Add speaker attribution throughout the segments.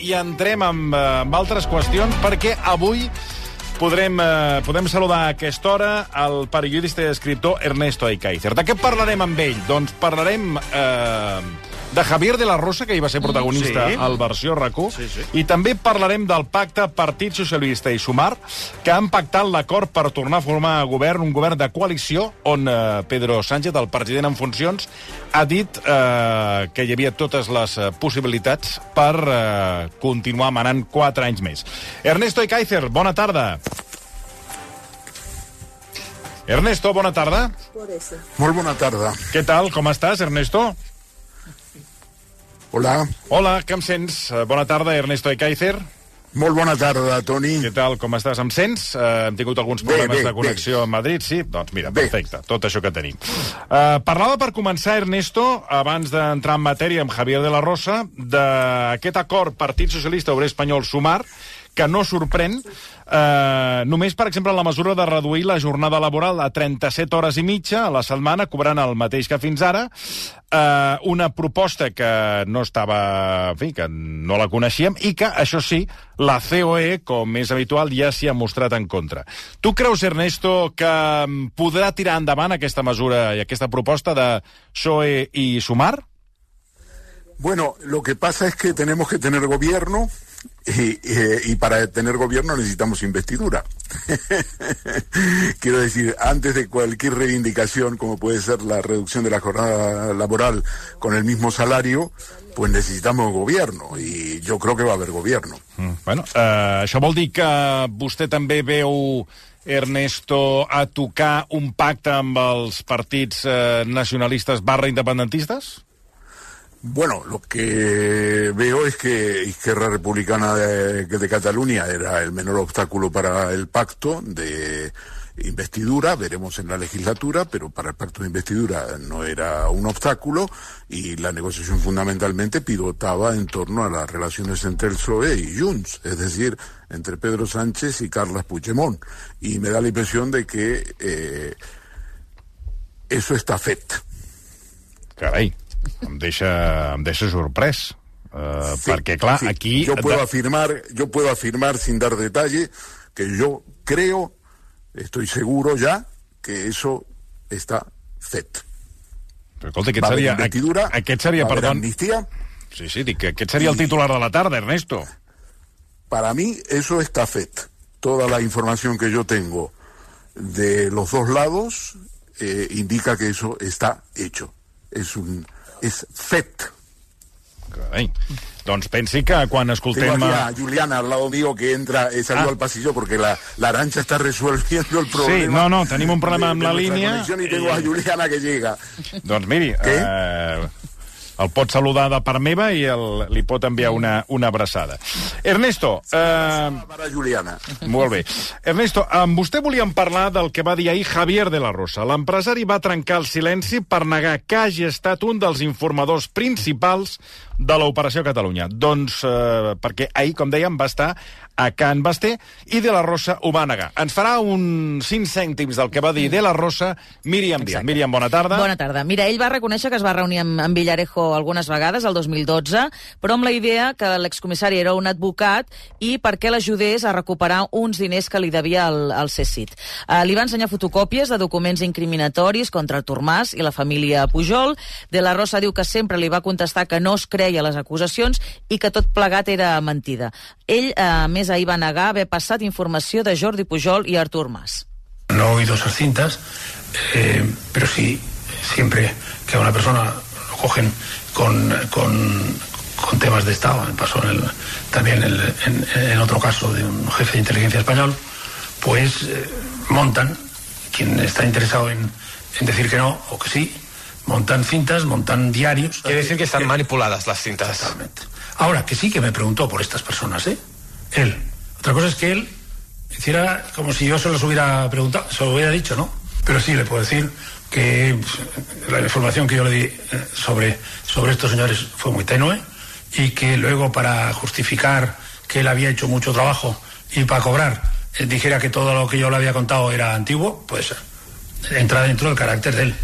Speaker 1: i entrem amb, eh, amb altres qüestions perquè avui podrem, eh, podem saludar a aquesta hora el periodista i escriptor Ernesto Aikaizer. De què parlarem amb ell? Doncs parlarem eh, de Javier de la Rosa, que hi va ser protagonista
Speaker 2: sí.
Speaker 1: al versió rac
Speaker 2: Sí, sí.
Speaker 1: i també parlarem del pacte Partit Socialista i Sumar, que han pactat l'acord per tornar a formar govern, un govern de coalició, on eh, Pedro Sánchez, el president en funcions, ha dit eh, que hi havia totes les eh, possibilitats per eh, continuar manant quatre anys més. Ernesto Ekaizer, bona tarda. Ernesto, bona tarda.
Speaker 3: Molt bona tarda.
Speaker 1: Què tal, com estàs, Ernesto?
Speaker 3: Hola.
Speaker 1: Hola, que em sents? Eh, Bona tarda, Ernesto Ekaizer.
Speaker 3: Molt bona tarda, Toni.
Speaker 1: Què tal, com estàs? Em sents? Uh, hem tingut alguns
Speaker 3: Bé,
Speaker 1: problemes
Speaker 3: bé,
Speaker 1: de connexió a Madrid, sí? Doncs mira,
Speaker 3: Bé.
Speaker 1: perfecte, tot això que tenim. Uh, parlava per començar, Ernesto, abans d'entrar en matèria amb Javier de la Rosa, d'aquest acord Partit Socialista Obrer Espanyol Sumar, que no sorprèn, eh, només, per exemple, la mesura de reduir la jornada laboral a 37 hores i mitja a la setmana, cobrant el mateix que fins ara, eh, una proposta que no estava... En fi, que no la coneixíem, i que, això sí, la COE, com és habitual, ja s'hi ha mostrat en contra. Tu creus, Ernesto, que mm, podrà tirar endavant aquesta mesura i aquesta proposta de PSOE i Sumar?
Speaker 3: Bueno, lo que pasa es que tenemos que tener gobierno y, eh, y para tener gobierno necesitamos investidura. Quiero decir, antes de cualquier reivindicación, como puede ser la reducción de la jornada laboral con el mismo salario, pues necesitamos gobierno y yo creo que va a haber gobierno.
Speaker 1: Mm. Bueno, eh, això vol dir que vostè també veu, Ernesto, a tocar un pacte amb els partits eh, nacionalistes barra independentistes?
Speaker 3: Bueno, lo que veo es que Izquierda Republicana de, Cataluña era el menor obstáculo para el pacto de investidura, veremos en la legislatura, pero para el pacto de investidura no era un obstáculo y la negociación fundamentalmente pivotaba en torno a las relaciones entre el PSOE y Junts, es decir, entre Pedro Sánchez y Carles Puigdemont. Y me da la impresión de que eh, eso está fet.
Speaker 1: Carai, em deixa, em deixa sorprès. Uh,
Speaker 3: Sí,
Speaker 1: perquè, clar,
Speaker 3: sí.
Speaker 1: aquí...
Speaker 3: Yo puedo afirmar, yo puedo afirmar sin dar detalle que yo creo, estoy seguro ya, que eso está fet.
Speaker 1: Però, escolta, aquest
Speaker 3: Va
Speaker 1: seria...
Speaker 3: investidura,
Speaker 1: Aquest seria,
Speaker 3: va
Speaker 1: perdó...
Speaker 3: amnistía.
Speaker 1: Sí, sí, dic que aquest seria el titular de la tarda, Ernesto.
Speaker 3: Para mí eso está fet. Toda la información que yo tengo de los dos lados eh, indica que eso está hecho. Es un es fet.
Speaker 1: Carai. Doncs pensi que quan
Speaker 3: Tengo
Speaker 1: escoltem...
Speaker 3: aquí
Speaker 1: eh,
Speaker 3: a Juliana al lado mío que entra, eh, salió
Speaker 1: Ah.
Speaker 3: al pasillo porque la, la arancha está resolviendo el problema.
Speaker 1: no, no, tenim un problema
Speaker 3: de-
Speaker 1: amb la línia
Speaker 3: Y tengo
Speaker 1: i-
Speaker 3: a Juliana que llega.
Speaker 1: Doncs miri, eh, el pot saludar de part meva i el, li pot enviar una, una abraçada. Ernesto, eh,
Speaker 3: Juliana.
Speaker 1: molt bé. Ernesto, amb vostè volíem parlar del que va dir ahir Javier de la Rosa. L'empresari va trencar el silenci per negar que hagi estat un dels informadors principals de l'Operació Catalunya. Doncs eh, perquè ahir, com dèiem, va estar a Can Basté i De la Rosa negar. Ens farà uns 5 cèntims del que va dir De la Rosa Míriam Díaz. Míriam, bona tarda.
Speaker 4: Bona tarda. Mira, ell va reconèixer que es va reunir amb, amb Villarejo algunes vegades, el 2012, però amb la idea que l'excomissari era un advocat i perquè l'ajudés a recuperar uns diners que li devia al, al CECIT. Uh, li va ensenyar fotocòpies de documents incriminatoris contra Artur Mas i la família Pujol. De la Rosa diu que sempre li va contestar que no es creia les acusacions i que tot plegat era mentida. Ell, eh, a més, ahir va negar haver passat informació de Jordi Pujol i Artur Mas.
Speaker 5: No he oído esas cintas, eh, pero sí, siempre que a una persona lo cogen con, con, con temas de Estado, pasó en el- también en, en- en otro caso de un jefe de inteligencia español, pues eh, montan, quien está interesado en, en decir que no o que sí, montan cintas, montan diarios.
Speaker 2: Quiere decir que están
Speaker 5: Eh,
Speaker 2: manipuladas las cintas.
Speaker 5: Totalmente. Ahora, que sí que me preguntó por estas personas, ¿eh? Él. Otra cosa es que él hiciera como si yo se los hubiera preguntado, se lo hubiera dicho, ¿no? Pero sí le puedo decir que pf, la información que yo le di eh, sobre, sobre estos señores fue muy tenue y que luego para justificar que él había hecho mucho trabajo y para cobrar eh, dijera que todo lo que yo le había contado era antiguo, pues entra dentro del carácter de él.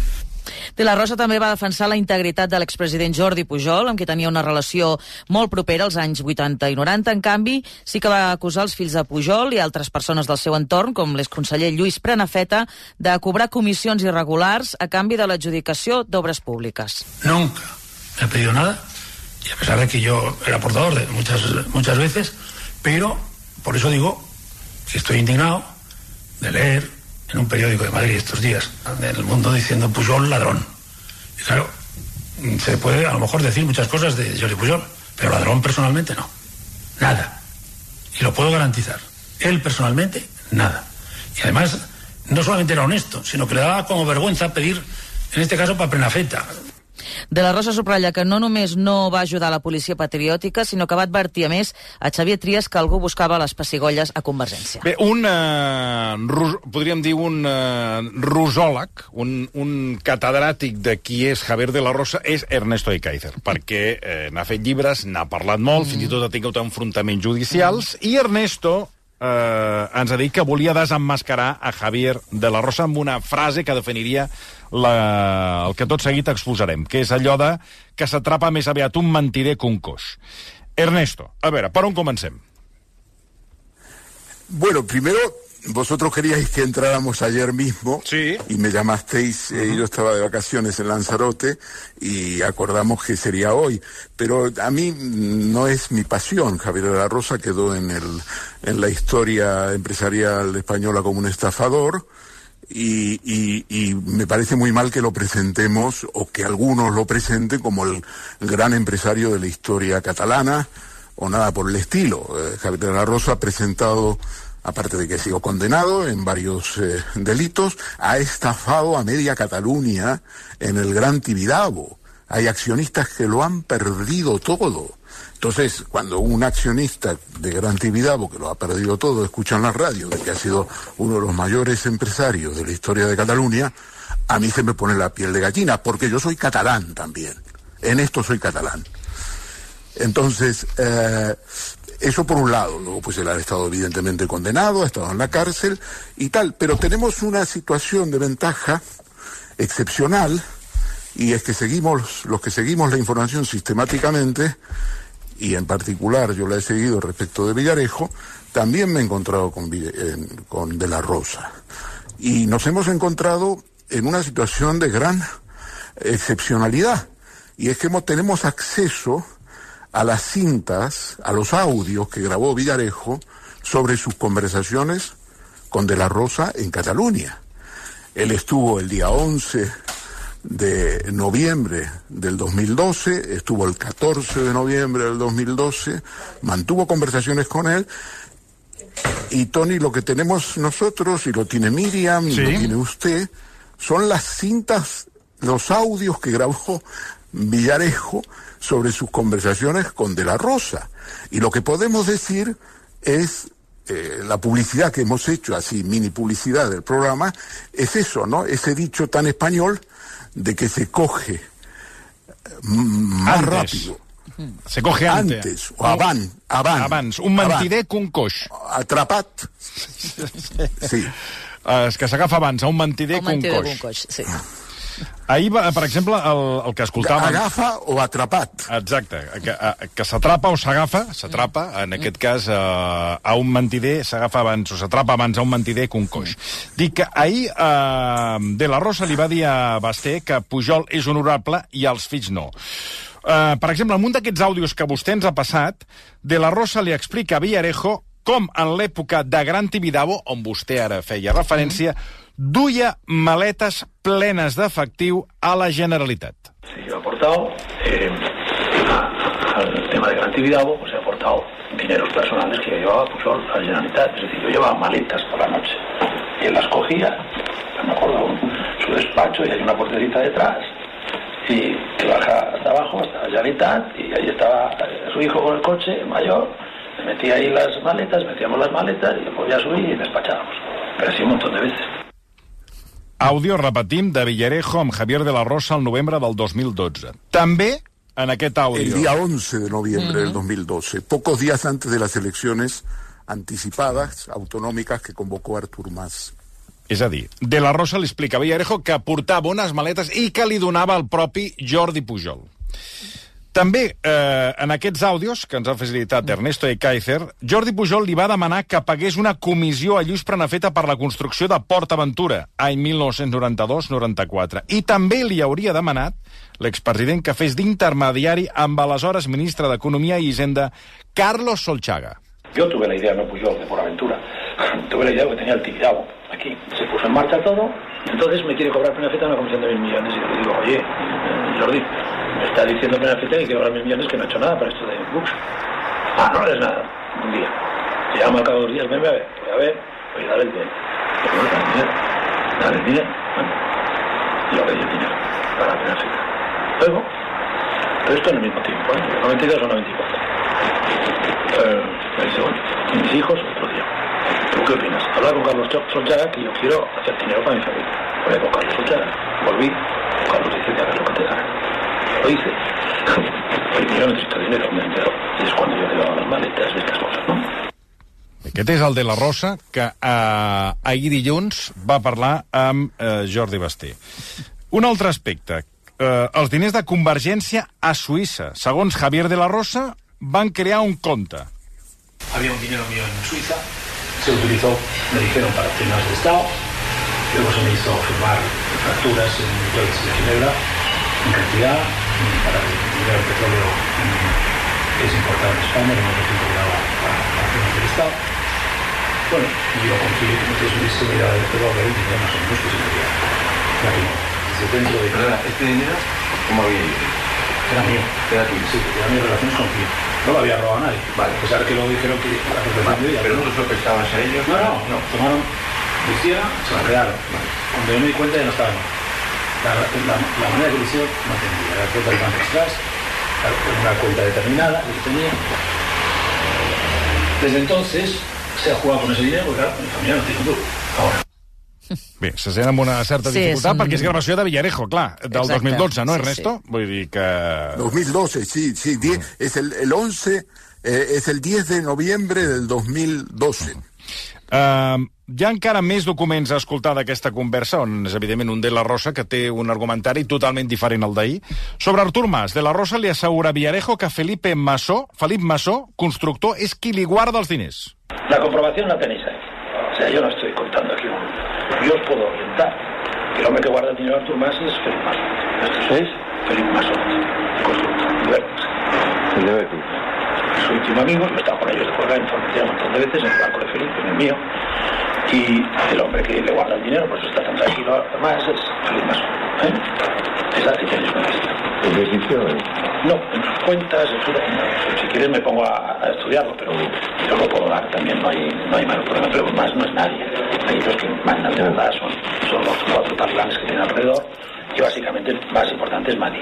Speaker 4: De la Rosa també va defensar la integritat de l'expresident Jordi Pujol, amb qui tenia una relació molt propera als anys 80 i 90. En canvi, sí que va acusar els fills de Pujol i altres persones del seu entorn, com l'exconseller Lluís Prenafeta, de cobrar comissions irregulars a canvi de l'adjudicació d'obres públiques.
Speaker 5: Nunca ha pedido nada, y a pesar de que yo era portador de muchas, muchas veces, pero por eso digo que estoy indignado de leer en un periódico de Madrid estos días, en el mundo diciendo Pujol ladrón. Y claro, se puede a lo mejor decir muchas cosas de Jordi Pujol, pero ladrón personalmente no. Nada. Y lo puedo garantizar. Él personalmente, nada. Y además, no solamente era honesto, sino que le daba como vergüenza pedir, en este caso, para Prenafeta,
Speaker 4: De la Rosa subratlla que no només no va ajudar la policia patriòtica, sinó que va advertir, a més, a Xavier Trias que algú buscava les pessigolles a Convergència.
Speaker 1: Bé, un, eh, podríem dir un eh, rusòleg, un, un catedràtic de qui és Javier de la Rosa, és Ernesto de Kaiser, perquè eh, n'ha fet llibres, n'ha parlat molt, mm. fins i tot ha tingut enfrontaments judicials, mm. i Ernesto eh, ens ha dit que volia desemmascarar a Javier de la Rosa amb una frase que definiria la, el que tot seguit exposarem, que és allò de que s'atrapa més aviat un mentider que un coix. Ernesto, a veure, per on comencem?
Speaker 3: Bueno, primero vosotros queríais que entráramos ayer mismo
Speaker 1: sí.
Speaker 3: y me llamasteis, eh, yo estaba de vacaciones en Lanzarote y acordamos que sería hoy, pero a mí no es mi pasión, Javier de la Rosa quedó en, el, en la historia empresarial española como un estafador, y, y, y, me parece muy mal que lo presentemos o que algunos lo presenten como el, el gran empresario de la historia catalana o nada por el estilo. Eh, Javier de la Rosa ha presentado aparte de que ha sido condenado en varios eh, delitos, ha estafado a media Cataluña en el Gran Tibidabo. Hay accionistas que lo han perdido todo. Entonces, cuando un accionista de Gran Tibidabo, que lo ha perdido todo, escucha en la radio de que ha sido uno de los mayores empresarios de la historia de Cataluña, a mí se me pone la piel de gallina, porque yo soy catalán también. En esto soy catalán. Entonces, eh, eso por un lado, luego pues él ha estado evidentemente condenado, ha estado en la cárcel y tal, pero tenemos una situación de ventaja excepcional y es que seguimos, los que seguimos la información sistemáticamente, y en particular yo la he seguido respecto de Villarejo, también me he encontrado con, con De la Rosa. Y nos hemos encontrado en una situación de gran excepcionalidad. Y es que tenemos acceso a las cintas, a los audios que grabó Villarejo sobre sus conversaciones con De la Rosa en Cataluña. Él estuvo el día 11 de noviembre del 2012, estuvo el 14 de noviembre del 2012, mantuvo conversaciones con él. Y Tony, lo que tenemos nosotros, y lo tiene Miriam, y lo tiene usted, son las cintas, los audios que grabó Villarejo sobre sus conversaciones con De la Rosa. Y lo que podemos decir es eh, la publicidad que hemos hecho, así mini publicidad del programa, es eso, ¿no? Ese dicho tan español de que se coge eh, más
Speaker 1: antes.
Speaker 3: rápido.
Speaker 1: Se coge antes.
Speaker 3: Antes, o avant, avant.
Speaker 1: Abans. Un mentider que un coix.
Speaker 3: Atrapat. Sí.
Speaker 1: Uh, és que s'agafa abans a un mentider,
Speaker 4: Un
Speaker 1: que un
Speaker 4: mentider
Speaker 1: coix.
Speaker 4: d'un coix, sí.
Speaker 1: Ahir, per exemple, el, el que escoltàvem...
Speaker 3: Agafa o atrapat.
Speaker 1: Exacte, que, a- que s'atrapa o s'agafa, s'atrapa, en aquest cas, eh, a un mentider s'agafa abans, o s'atrapa abans a un mentider que un coix. Dic que ahir eh, De La Rosa li va dir a Basté que Pujol és honorable i els fills no. Eh, per exemple, en un d'aquests àudios que vostè ens ha passat, De La Rosa li explica a Villarejo com en l'època de Gran Tibidabo, on vostè ara feia referència, duia maletes plenes d'efectiu a la Generalitat.
Speaker 5: Sí, yo he aportado eh, a- al tema de Gran Tibidabo, pues he aportado dineros personales que llevaba Pujol al Generalitat. Es decir, yo llevaba maletas por la noche y él las cogía, me acuerdo, su despacho y hay una puertecita detrás y que baja hasta abajo, hasta la Generalitat y ahí estaba eh, su hijo con el coche mayor, metía ahí las maletas, metíamos las maletas y podía subir y despachábamos. Pero así un montón de veces.
Speaker 1: Àudio, repetim, de Villarejo amb Javier de la Rosa el novembre del 2012. També en aquest
Speaker 3: El
Speaker 1: àudio...
Speaker 3: día 11 de noviembre del 2012, pocos días antes de las elecciones anticipadas autonómicas que convocó Artur Mas.
Speaker 1: És a dir, De la Rosa li explica a Villarejo que portava unes maletes i que li donava el propi Jordi Pujol. També, eh, en aquests àudios que ens ha facilitat Ernesto de Kaiser, Jordi Pujol li va demanar que pagués una comissió a Lluís Prenafeta per la construcció de Port Aventura, any 1992-94. I també li hauria demanat l'expresident que fes d'intermediari amb aleshores ministre d'Economia i Hisenda, Carlos Solchaga.
Speaker 2: Yo tuve la idea, no Pujol, de Por Aventura. tuve la idea que tenía el Tibidabo aquí. Se puso en marcha todo. Entonces me quiere cobrar Prenafeta una comisión de mil millones. Y le digo, oye, eh, Jordi, está diciendo Prenafeta que cobrar mil millones que no ha hecho nada para esto de Bux. Ah, no es nada. Un día. Te llamo al cabo de dos días, ven a ver. Voy a ver, voy a dar el dinero. Pero dale el dinero. Dale el dinero. Bueno, yo le di el dinero para Prenafeta. Luego, pero esto en el mismo tiempo, ¿eh? 92 o 94. Eh, me dice, bueno, mis hijos, otro día. ¿Tú qué opinas? Hablar con Carlos Solchaga que yo quiero hacer dinero para mi familia. Hablé con Carlos Solchaga, volví. Carlos dice que hagas lo que te. Lo hice. Yo necesito dinero, me entero. Y es cuando yo le doy las maletas y estas cosas, ¿no?
Speaker 1: Aquest és el de la Rosa, que eh, ahir dilluns va parlar amb eh, Jordi Basté. Un altre aspecte. Eh, els diners de Convergència a Suïssa. Segons Javier de la Rosa, van crear un compte.
Speaker 5: Había un dinero mío en Suiza, se utilizó, me dijeron, para temas de Estado. Luego se me hizo firmar facturas en Deutsche de Ginebra en cantidad para retirar el petróleo mm, es importado en España, que hemos importado para, para temas del Estado. Bueno, yo confié que entonces hubiese mirado el petróleo y tenía más o menos que desde dentro de
Speaker 6: Perdona, ¿este dinero cómo había ido?
Speaker 5: era mío.
Speaker 6: Era tuyo.
Speaker 5: Sí, eran mis relaciones con Clio. No lo había robado a nadie.
Speaker 6: Vale.
Speaker 5: A pesar que luego dijeron que la protección de ella.
Speaker 6: Pero no lo prestabas a ellos.
Speaker 5: No, no, no. Tomaron, hicieron, se lo quedaron. Cuando yo me di cuenta ya no estaba. La, la, la manera que hicieron no entendía. Era cuenta del Banco Express, una cuenta determinada que tenía. Desde entonces se ha jugado con ese dinero porque claro, mi familia no tiene un duro. Ahora.
Speaker 1: Bé, se sent amb una certa
Speaker 4: Sí,
Speaker 1: dificultat
Speaker 4: és un-
Speaker 1: perquè és gravació de Villarejo, clar, del
Speaker 4: Exacte.
Speaker 1: 2012, no,
Speaker 4: Sí,
Speaker 1: Ernesto? Vull dir que...
Speaker 3: 2012, sí, sí, die- es el, el 11, eh, es el 10 de noviembre del 2012.
Speaker 1: Uh, hi ha encara més documents a escoltar d'aquesta conversa, on és evidentment un de la Rosa que té un argumentari totalment diferent al d'ahir. Sobre Artur Mas, de la Rosa li assegura a Villarejo que Felipe Masó, Felip Masó, constructor, és qui li guarda els diners.
Speaker 2: La comprobación la tenéis ahí. O sea, yo no estoy contando aquí un... Yo os puedo orientar. Que el hombre que guarda el dinero de Artur Mas es Felipe Maso. ¿Esto es? Felipe Maso, constructor.
Speaker 6: El de Betis.
Speaker 2: Su íntimo amigo, he estado con ellos de juega Formentera un montón de veces, en el banco de Felipe, en el mío. Y el hombre que le guarda el dinero, pues está tan tranquilo además, es Felipe Maso. ¿eh? Una lista.
Speaker 6: ¿El de ediciones?
Speaker 2: No, en sus cuentas, en su- no, si quieres me pongo a, a estudiarlo, pero yo lo puedo dar también, no hay, no hay mayor problema, pero más no es nadie. Ahí los que mandan de verdad son, son los cuatro talibanes que tienen alrededor, y básicamente el más importante es Madi.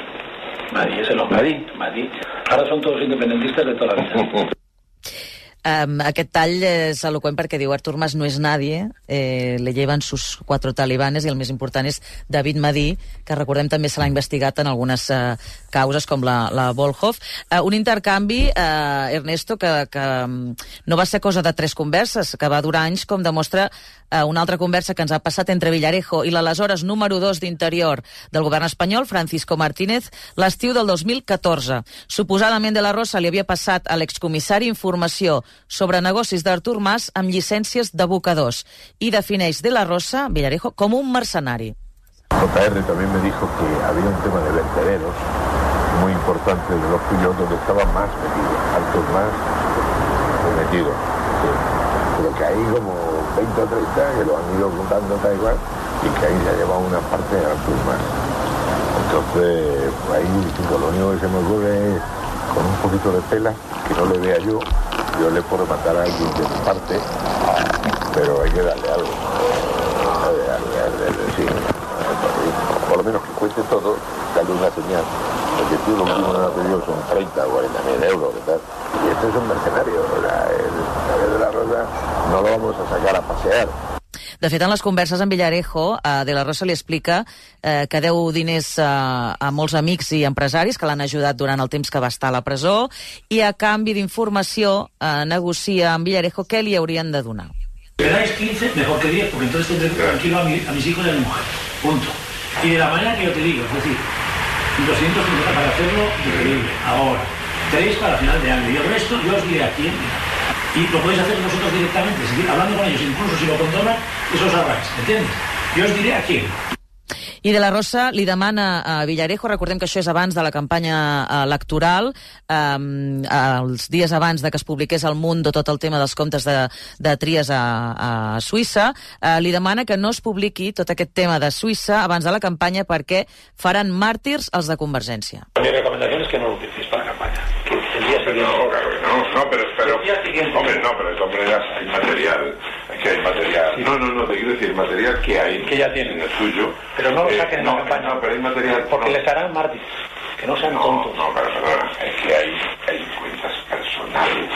Speaker 2: Madi es el hombre.
Speaker 6: Madi.
Speaker 2: Madi. Ahora son todos independentistas de toda la vida.
Speaker 4: Um, aquest tall és eloqüent perquè diu Artur Mas no és nadie, eh, le llevan sus cuatro talibanes i el més important és David Madí, que recordem també se l'ha investigat en algunes eh, causes com la, la Volhov. Eh, un intercanvi, eh, Ernesto, que, que no va ser cosa de tres converses, que va durar anys, com demostra eh, una altra conversa que ens ha passat entre Villarejo i l'aleshores número 2 d'Interior del govern espanyol, Francisco Martínez, l'estiu del 2014. Suposadament de la Rosa li havia passat a l'excomissari informació sobre negocis d'Artur Mas amb llicències d'abocadors i defineix de la Rosa, Villarejo, com un mercenari.
Speaker 7: JR también me dijo que había un tema de vertederos muy importante de los cuyos donde estaba más metido, Artur más metido. Pero que hay como 20 o 30 que lo han ido contando tal igual y que ahí se ha llevado una parte de Artur más. Entonces, ahí lo único que se me ocurre es con un poquito de tela, que no le vea yo, yo le puedo matar a alguien de mi parte, pero hay que darle algo. Por lo menos que cuente todo, darle una señal. Porque tú lo me ha pedido son 30 o 40 mil euros, ¿verdad? Y este es un mercenario, sea, el de la Rosa no lo vamos a sacar a pasear.
Speaker 4: De fet, en les converses amb Villarejo, eh, De la Rosa li explica eh, que deu diners eh, a molts amics i empresaris que l'han ajudat durant el temps que va estar a la presó i a canvi d'informació eh, negocia amb Villarejo què li haurien de donar.
Speaker 2: Me dais 15, mejor que 10, porque entonces tendré tranquilo a, mi- a mis hijos y a mi mujer. Punto. Y de la manera que yo te digo, es decir, 250 para hacerlo increíble, ahora. 3 para final de año. Y el resto yo os diré a quién. Y lo podéis hacer vosotros directamente, seguir hablando con ellos, incluso si lo controlan, eso os ahorráis, ¿entiendes? Yo os diré a quién.
Speaker 4: I de la Rosa li demana a Villarejo, recordem que això és abans de la campanya eh, electoral, um, els dies abans de que es publiqués al Mundo tot el tema dels comptes de, de tries a, a Suïssa, uh, li demana que no es publiqui tot aquest tema de Suïssa abans de la campanya perquè faran màrtirs els de Convergència.
Speaker 2: Mi recomendación es que no lo utilicéis para campaña. Que el día siguiente...
Speaker 7: No, claro que no, no, pero, pero,
Speaker 2: El día siguiente.
Speaker 7: hombre, no, pero de todas maneras hay material, que hay material, no, no, no, te quiero decir, material que hay,
Speaker 2: Que ya tienen.
Speaker 7: en el suyo,
Speaker 2: Pero no lo
Speaker 7: Eh,
Speaker 2: saquen en la campaña.
Speaker 7: no, pero hay material,
Speaker 2: Porque les harán mártires. Que no sean
Speaker 7: no,
Speaker 2: tontos.
Speaker 7: no, pero perdona, es que hay, hay cuentas personales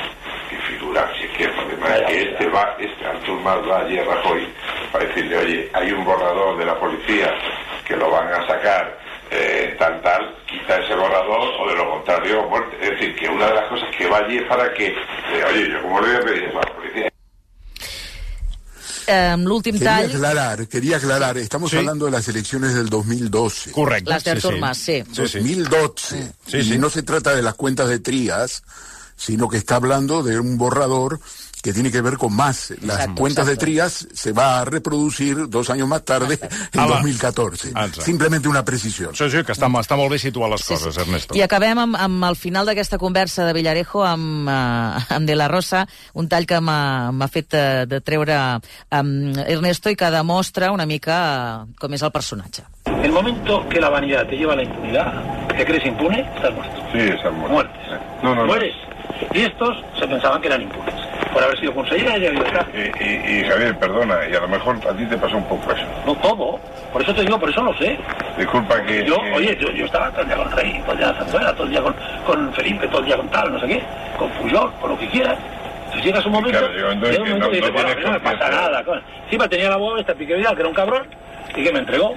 Speaker 7: que figuran, si es que el problema es que este va, este Artur Mas va allí a Rajoy para decirle, oye, hay un borrador de la policía que lo van a sacar eh, tal, tal, quita ese borrador o de lo contrario, muerte. Es decir, que una de las cosas que va allí es para que, eh, oye, yo como le voy a pedir eso
Speaker 4: L'últim
Speaker 3: Quería
Speaker 4: tall,
Speaker 3: aclarar, quería aclarar, estamos
Speaker 1: Sí.
Speaker 3: hablando de las elecciones del 2012.
Speaker 1: Correcte.
Speaker 4: les d'Artur Mas, sí.
Speaker 1: Sí, sí.
Speaker 3: 2012.
Speaker 1: Sí,
Speaker 3: y no se trata de las cuentas de Trías, sino que está hablando de un borrador que tiene que ver con más. Las
Speaker 4: Exacto,
Speaker 3: cuentas
Speaker 4: exacto.
Speaker 3: de Trías se va a reproducir dos años más tarde, en
Speaker 1: Ah, va.
Speaker 3: 2014.
Speaker 1: Exacte.
Speaker 3: Simplemente una precisión.
Speaker 1: Sí, sí, que està, està molt bé situar les coses, Ernesto.
Speaker 4: I acabem amb, amb el final d'aquesta conversa de Villarejo amb, uh, amb De La Rosa, un tall que m'ha m'ha fet uh, de treure um, Ernesto i que demostra una mica uh, com és el personatge.
Speaker 2: El momento que la vanidad te lleva a la impunidad, te crees impune, estás muerto.
Speaker 7: sí, esa muerte.
Speaker 2: Muertes.
Speaker 7: No, no, no.
Speaker 2: Mueres. Y estos se pensaban que eran impunes. Por haber sido consejera y libertad.
Speaker 7: Y, y, y, Javier, perdona, y a lo mejor a ti te pasó un poco eso.
Speaker 2: No todo. Por eso te digo, por eso lo sé.
Speaker 7: Disculpa que...
Speaker 2: Yo,
Speaker 7: que-
Speaker 2: oye, yo, yo estaba todo el día con Rey, todo el día con Zarzuela, todo el día con, con Felipe, todo el día con tal, no sé qué, con Puyol, con lo que quieras. Entonces llegas un momento,
Speaker 7: Claro, llega un momento que no-
Speaker 2: que dices,
Speaker 7: no
Speaker 2: no pasa nada. Encima tenía la boba esta Pique Vidal, que era un cabrón, y que me entregó.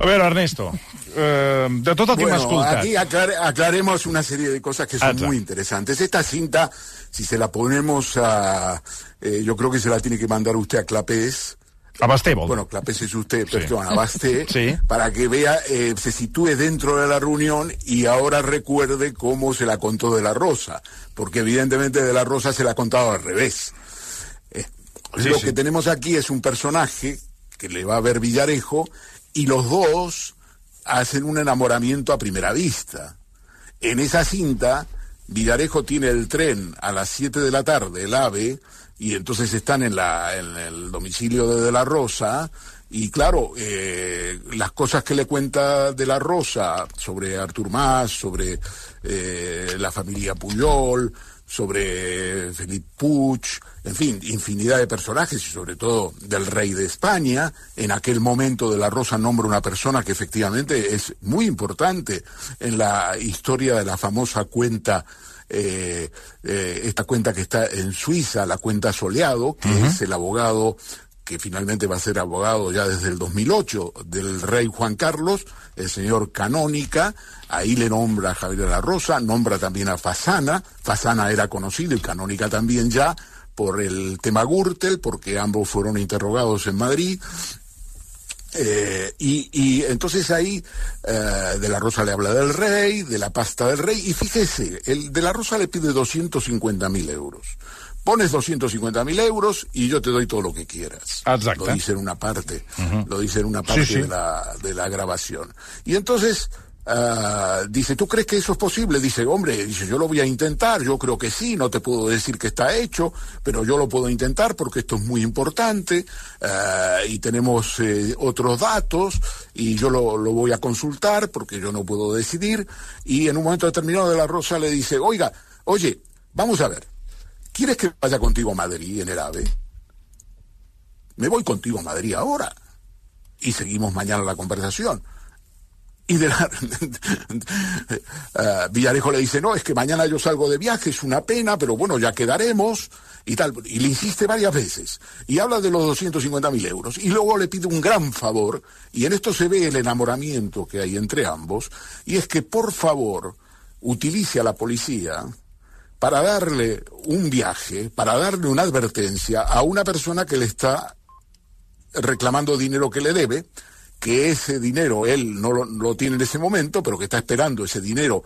Speaker 1: A veure, Ernesto, eh, de tot el que hem
Speaker 3: Bueno,
Speaker 1: escoltat...
Speaker 3: aquí aclare- aclaremos una serie de cosas que son
Speaker 1: Exacto.
Speaker 3: muy interesantes. Esta cinta, si se la ponemos a... eh, yo creo que se la tiene que mandar usted a Clapés.
Speaker 1: A Basté, vol.
Speaker 3: Bueno, Clapés es usted, perdón, a Basté,
Speaker 1: Sí.
Speaker 3: para que vea, eh, se sitúe dentro de la reunión y ahora recuerde cómo se la contó de la Rosa, porque evidentemente de la Rosa se la ha contado al revés. Eh,
Speaker 1: Sí,
Speaker 3: lo
Speaker 1: sí.
Speaker 3: que tenemos aquí es un personaje que le va a ver Villarejo y los dos hacen un enamoramiento a primera vista. En esa cinta, Villarejo tiene el tren a las 7 de la tarde, el AVE, y entonces están en, la, en el domicilio de De La Rosa, y claro, eh, las cosas que le cuenta De La Rosa sobre Artur Mas, sobre eh, la familia Puyol, sobre Felipe Puig, en fin, infinidad de personajes y sobre todo del rey de España. En aquel momento de la Rosa nombra una persona que efectivamente es muy importante en la historia de la famosa cuenta, eh, eh, esta cuenta que está en Suiza, la cuenta Soleado, que es el abogado que finalmente va a ser abogado ya desde el 2008 del rey Juan Carlos, el señor Canónica, ahí le nombra a Javier de la Rosa, nombra también a Fasana, Fasana era conocido y Canónica también ya por el tema Gürtel, porque ambos fueron interrogados en Madrid, eh, y, y entonces ahí eh, De la Rosa le habla del rey, de la pasta del rey, y fíjese, el De la Rosa le pide 250 mil euros. Pones 250 mil euros y yo te doy todo lo que quieras.
Speaker 1: Exacto.
Speaker 3: Lo dice en una parte, lo dice en una parte
Speaker 1: Sí, sí.
Speaker 3: De, la, de la grabación. Y entonces ah, dice, ¿tú crees que eso es posible? Dice, hombre, dice, yo lo voy a intentar, yo creo que sí, no te puedo decir que está hecho, pero yo lo puedo intentar porque esto es muy importante ah, y tenemos eh, otros datos y yo lo, lo voy a consultar porque yo no puedo decidir. Y en un momento determinado de la Rosa le dice, oiga, oye, vamos a ver, ¿quieres que vaya contigo a Madrid en el AVE? Me voy contigo a Madrid ahora y seguimos mañana la conversación. Y de la, eh, Villarejo le dice, no, es que mañana yo salgo de viaje, es una pena, pero bueno, ya quedaremos y tal. Y le insiste varias veces. Y habla de los 250 mil euros. Y luego le pide un gran favor, y en esto se ve el enamoramiento que hay entre ambos, y es que por favor utilice a la policía para darle un viaje, para darle una advertencia a una persona que le está reclamando dinero que le debe, que ese dinero él no lo, lo tiene en ese momento, pero que está esperando ese dinero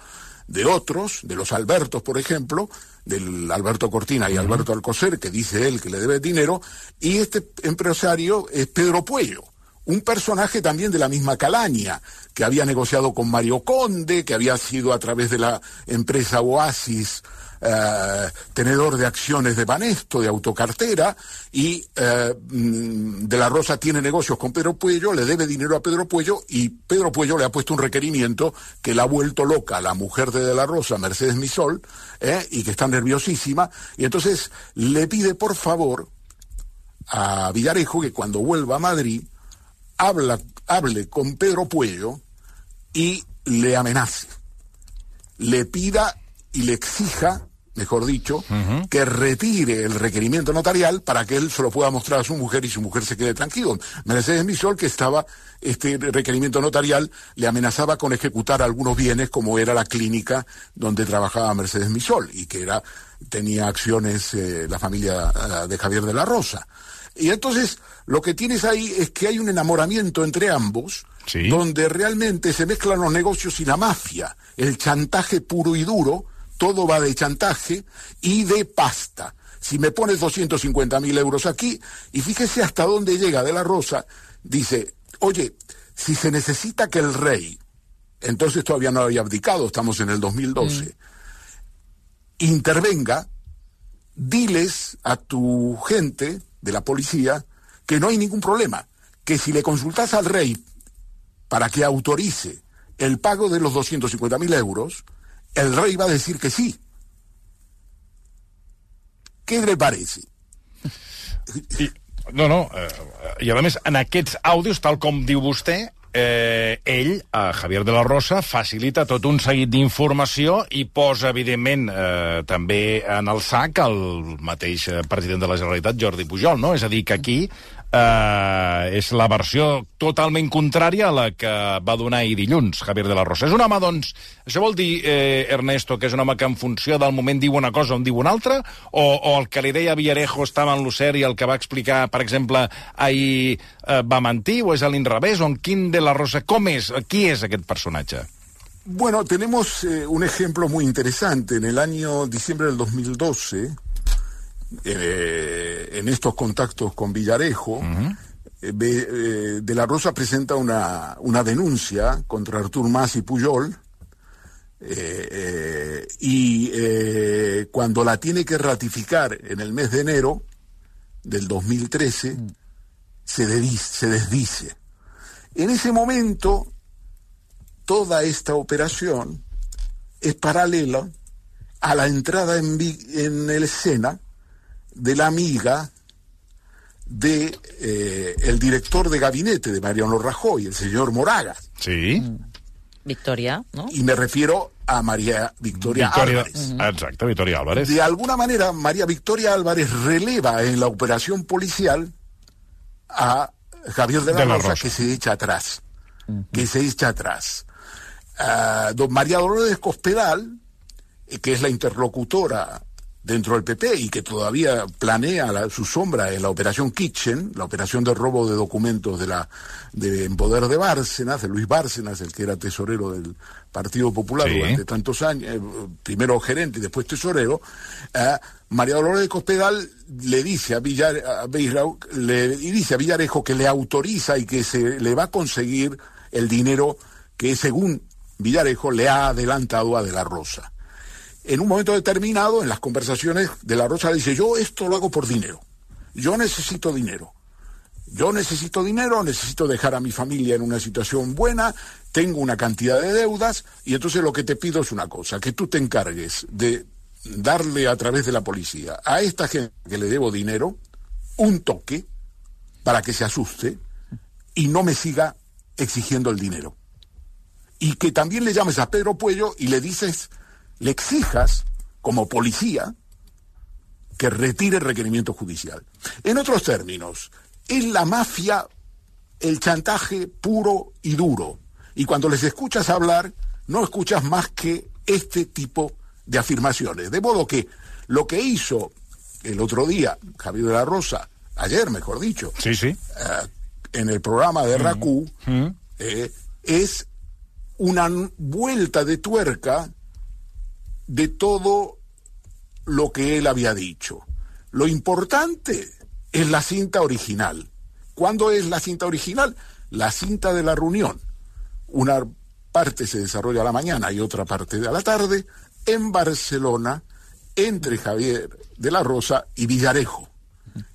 Speaker 3: de otros, de los Albertos, por ejemplo, del Alberto Cortina y Alberto Alcocer, que dice él que le debe dinero, y este empresario es Pedro Puello, un personaje también de la misma calaña, que había negociado con Mario Conde, que había sido a través de la empresa Oasis eh, tenedor de acciones de Banesto, de autocartera, y eh, mm, De la Rosa tiene negocios con Pedro Puello, le debe dinero a Pedro Puello, y Pedro Puello le ha puesto un requerimiento que la ha vuelto loca la mujer de De la Rosa, Mercedes Misol, eh, y que está nerviosísima, y entonces le pide por favor a Villarejo que cuando vuelva a Madrid habla, hable con Pedro Puello y le amenace, le pida y le exija, mejor dicho, que retire el requerimiento notarial para que él se lo pueda mostrar a su mujer y su mujer se quede tranquilo. Mercedes Misol, que estaba, este requerimiento notarial le amenazaba con ejecutar algunos bienes como era la clínica donde trabajaba Mercedes Misol y que era, tenía acciones eh, la familia eh, de Javier de la Rosa. Y entonces lo que tienes ahí es que hay un enamoramiento entre ambos,
Speaker 1: Sí.
Speaker 3: donde realmente se mezclan los negocios y la mafia, el chantaje puro y duro, todo va de chantaje y de pasta. Si me pones 250 mil euros aquí, y fíjese hasta dónde llega de la Rosa, dice, oye, si se necesita que el rey, entonces todavía no había abdicado, estamos en el 2012, intervenga, diles a tu gente de la policía que no hay ningún problema, que si le consultas al rey para que autorice el pago de los 250 mil euros, el rey va a decir que sí. ¿Qué le parece?
Speaker 1: No, no, eh, i a més, en aquests àudios, tal com diu vostè, eh, ell, a Javier de la Rosa, facilita tot un seguit d'informació i posa, evidentment, eh, també en el sac el mateix eh, president de la Generalitat, Jordi Pujol, no? És a dir, que aquí eh, és la versió totalment contrària a la que va donar ahir dilluns Javier de la Rosa. És un home, doncs, això vol dir, eh, Ernesto, que és un home que en funció del moment diu una cosa o en diu una altra, o, o el que li deia Villarejo estava en l'Ocer i el que va explicar, per exemple, ahir eh, va mentir, o és a l'inrevés, o en quin de la Rosa, com és, qui és aquest personatge?
Speaker 3: Bueno, tenemos eh, un ejemplo muy interesante. En el año diciembre del 2012, eh, en estos contactos con Villarejo, eh, eh, De la Rosa presenta una, una denuncia contra Artur Mas y Puyol. y cuando la tiene que ratificar en el mes de enero del 2013, se, dedice- se desdice. En ese momento, toda esta operación es paralela a la entrada en, en el escena de la amiga de eh, el director de gabinete de Mariano Rajoy, el señor Moraga,
Speaker 1: Sí?
Speaker 4: Victoria, no?
Speaker 3: y me refiero a María Victoria,
Speaker 1: Victoria,
Speaker 3: Álvarez.
Speaker 1: exacte, Victoria Álvarez.
Speaker 3: De alguna manera, María Victoria Álvarez releva en la operación policial a Javier de la,
Speaker 1: De la
Speaker 3: Rosa,
Speaker 1: Rosa.
Speaker 3: que se echa atrás. Que se echa atrás. Ah, don María Dolores Cospedal, eh, que es la interlocutora dentro del PP y que todavía planea la- su sombra en la operación Kitchen, la operación de robo de documentos de la de en poder de Bárcenas, de Luis Bárcenas, el que era tesorero del Partido Popular
Speaker 1: Sí.
Speaker 3: durante tantos años, eh, primero gerente y después tesorero, eh, María Dolores de Cospedal le dice a, Villar, a Beirau- le, y dice a Villarejo que le autoriza y que se le va a conseguir el dinero que según Villarejo le ha adelantado a De la Rosa. En un momento determinado, en las conversaciones, De la Rosa dice, yo esto lo hago por dinero, yo necesito dinero. Yo necesito dinero, necesito dejar a mi familia en una situación buena, tengo una cantidad de deudas y entonces lo que te pido es una cosa, que tú te encargues de darle a través de la policía a esta gente que le debo dinero un toque para que se asuste y no me siga exigiendo el dinero. Y que también le llames a Pedro Puello y le dices, le exijas como policía que retire el requerimiento judicial. En otros términos, es la mafia el chantaje puro y duro. Y cuando les escuchas hablar, no escuchas más que este tipo de afirmaciones. De modo que lo que hizo el otro día Javier de la Rosa, ayer mejor dicho,
Speaker 1: Sí, sí.
Speaker 3: eh, en el programa de RACU, eh, es una vuelta de tuerca de todo lo que él había dicho. Lo importante es la cinta original. ¿Cuándo es la cinta original? La cinta de la reunión. Una parte se desarrolla a la mañana y otra parte a la tarde en Barcelona entre Javier de la Rosa y Villarejo.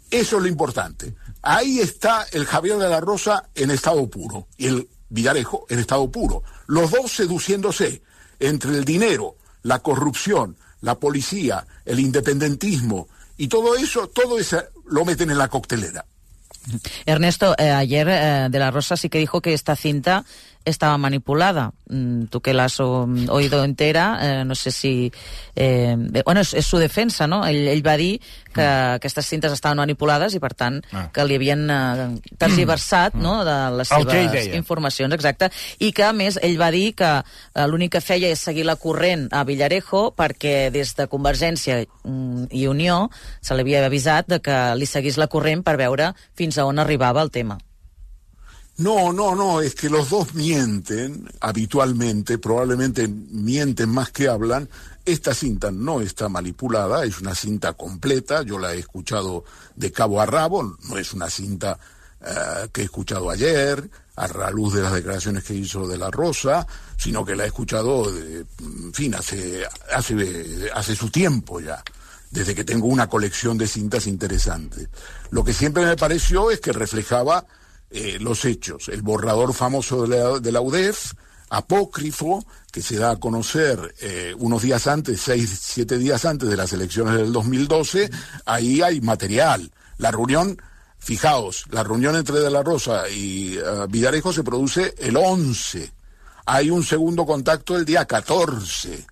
Speaker 3: Eso es lo importante. Ahí está el Javier de la Rosa en estado puro y el Villarejo en estado puro. Los dos seduciéndose entre el dinero, la corrupción, la policía, el independentismo y todo eso, todo eso lo meten en la coctelera.
Speaker 4: Ernesto, eh, ayer eh, de la Rosa sí que dijo que esta cinta estaba manipulada. Mm, tú que la has o- oído entera, eh, no sé si... Eh, bueno, és, és su defensa, no? Ell, ell va dir que aquestes cintes estaven manipulades i, per tant,
Speaker 1: Ah.
Speaker 4: que li havien eh, tergiversat no, de les
Speaker 1: El
Speaker 4: seves informacions, exacte, i que, a més, ell va dir que eh, l'únic que feia és seguir la corrent a Villarejo perquè des de Convergència mm, i Unió se li havia avisat de que li seguís la corrent per veure fins a on arribava el tema.
Speaker 3: No, no, no, es que los dos mienten habitualmente, probablemente mienten más que hablan. Esta cinta no está manipulada, es una cinta completa, yo la he escuchado de cabo a rabo, no es una cinta eh, que he escuchado ayer, a la luz de las declaraciones que hizo de la Rosa, sino que la he escuchado, de, en fin, hace, hace, hace su tiempo ya desde que tengo una colección de cintas interesantes. Lo que siempre me pareció es que reflejaba eh, los hechos. El borrador famoso de la, de la UDEF, apócrifo, que se da a conocer eh, unos días antes, seis, siete días antes de las elecciones del 2012, ahí hay material. La reunión, fijaos, la reunión entre De la Rosa y Villarejo se produce el 11. Hay un segundo contacto el día 14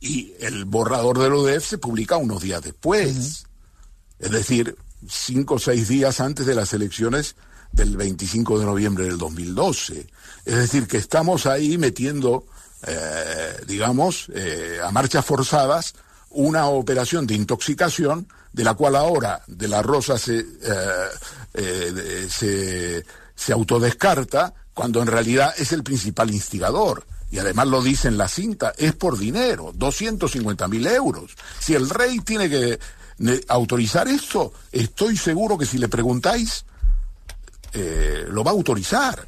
Speaker 3: y el borrador del ODF se publica unos días después. Es decir, cinco o seis días antes de las elecciones del 25 de noviembre del 2012. Es decir, que estamos ahí metiendo, eh, digamos, eh, a marchas forzadas una operación de intoxicación de la cual ahora de la Rosa se, eh, eh, se, se autodescarta cuando en realidad es el principal instigador. Y además lo dice en la cinta, es por dinero, 250 mil euros. Si el rey tiene que autorizar esto, estoy seguro que si le preguntáis, eh, lo va a autorizar.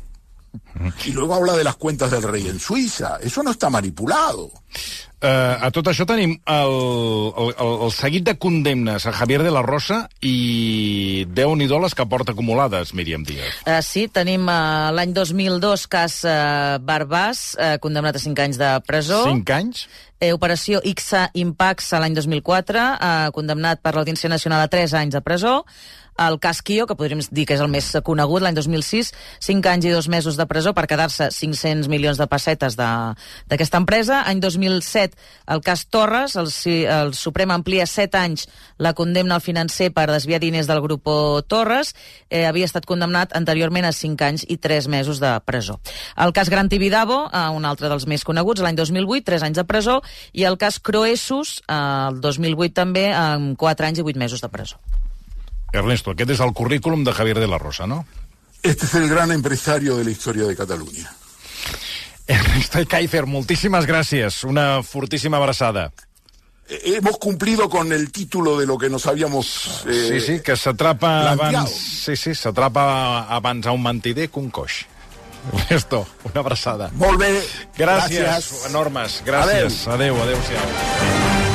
Speaker 3: Y luego habla de las cuentas del rey en Suiza. Eso no está manipulado.
Speaker 1: Uh, a tot això tenim el, el, el, el seguit de condemnes a Javier de la Rosa i déu nhi les que porta acumulades, Míriam Díaz.
Speaker 4: Uh, sí, tenim uh, l'any 2002 cas uh, Barbàs, uh, condemnat a 5 anys de presó.
Speaker 1: Cinc anys?
Speaker 4: Eh, Operació IXA Impax a l'any 2004, eh, condemnat per l'Audiència Nacional a 3 anys de presó. El cas Kio, que podríem dir que és el més conegut, l'any 2006, 5 anys i 2 mesos de presó per quedar-se 500 milions de pessetes d'aquesta empresa. Any 2007, el cas Torres, el, el Suprem amplia 7 anys la condemna al financer per desviar diners del grup Torres. Eh, havia estat condemnat anteriorment a 5 anys i 3 mesos de presó. El cas Gran Tibidabo, eh, un altre dels més coneguts, l'any 2008, 3 anys de presó, i el cas Croessus, eh, el 2008 també, amb 4 anys i 8 mesos de presó.
Speaker 1: Ernesto, aquest és el currículum de Javier de la Rosa, no?
Speaker 3: Este es el gran empresario de la historia de Cataluña.
Speaker 1: Ernesto Kaiser, moltíssimes gràcies. Una fortíssima abraçada.
Speaker 3: Eh, Hemos cumplido con el título de lo que nos habíamos... eh,
Speaker 1: Sí, sí, que s'atrapa abans... Sí, sí, s'atrapa abans a un mentider que un coix. Ernesto, una abraçada.
Speaker 3: Molt bé.
Speaker 1: Gràcies,
Speaker 3: Gràcies.
Speaker 1: enormes. Gràcies. Adéu, adéu, adéu.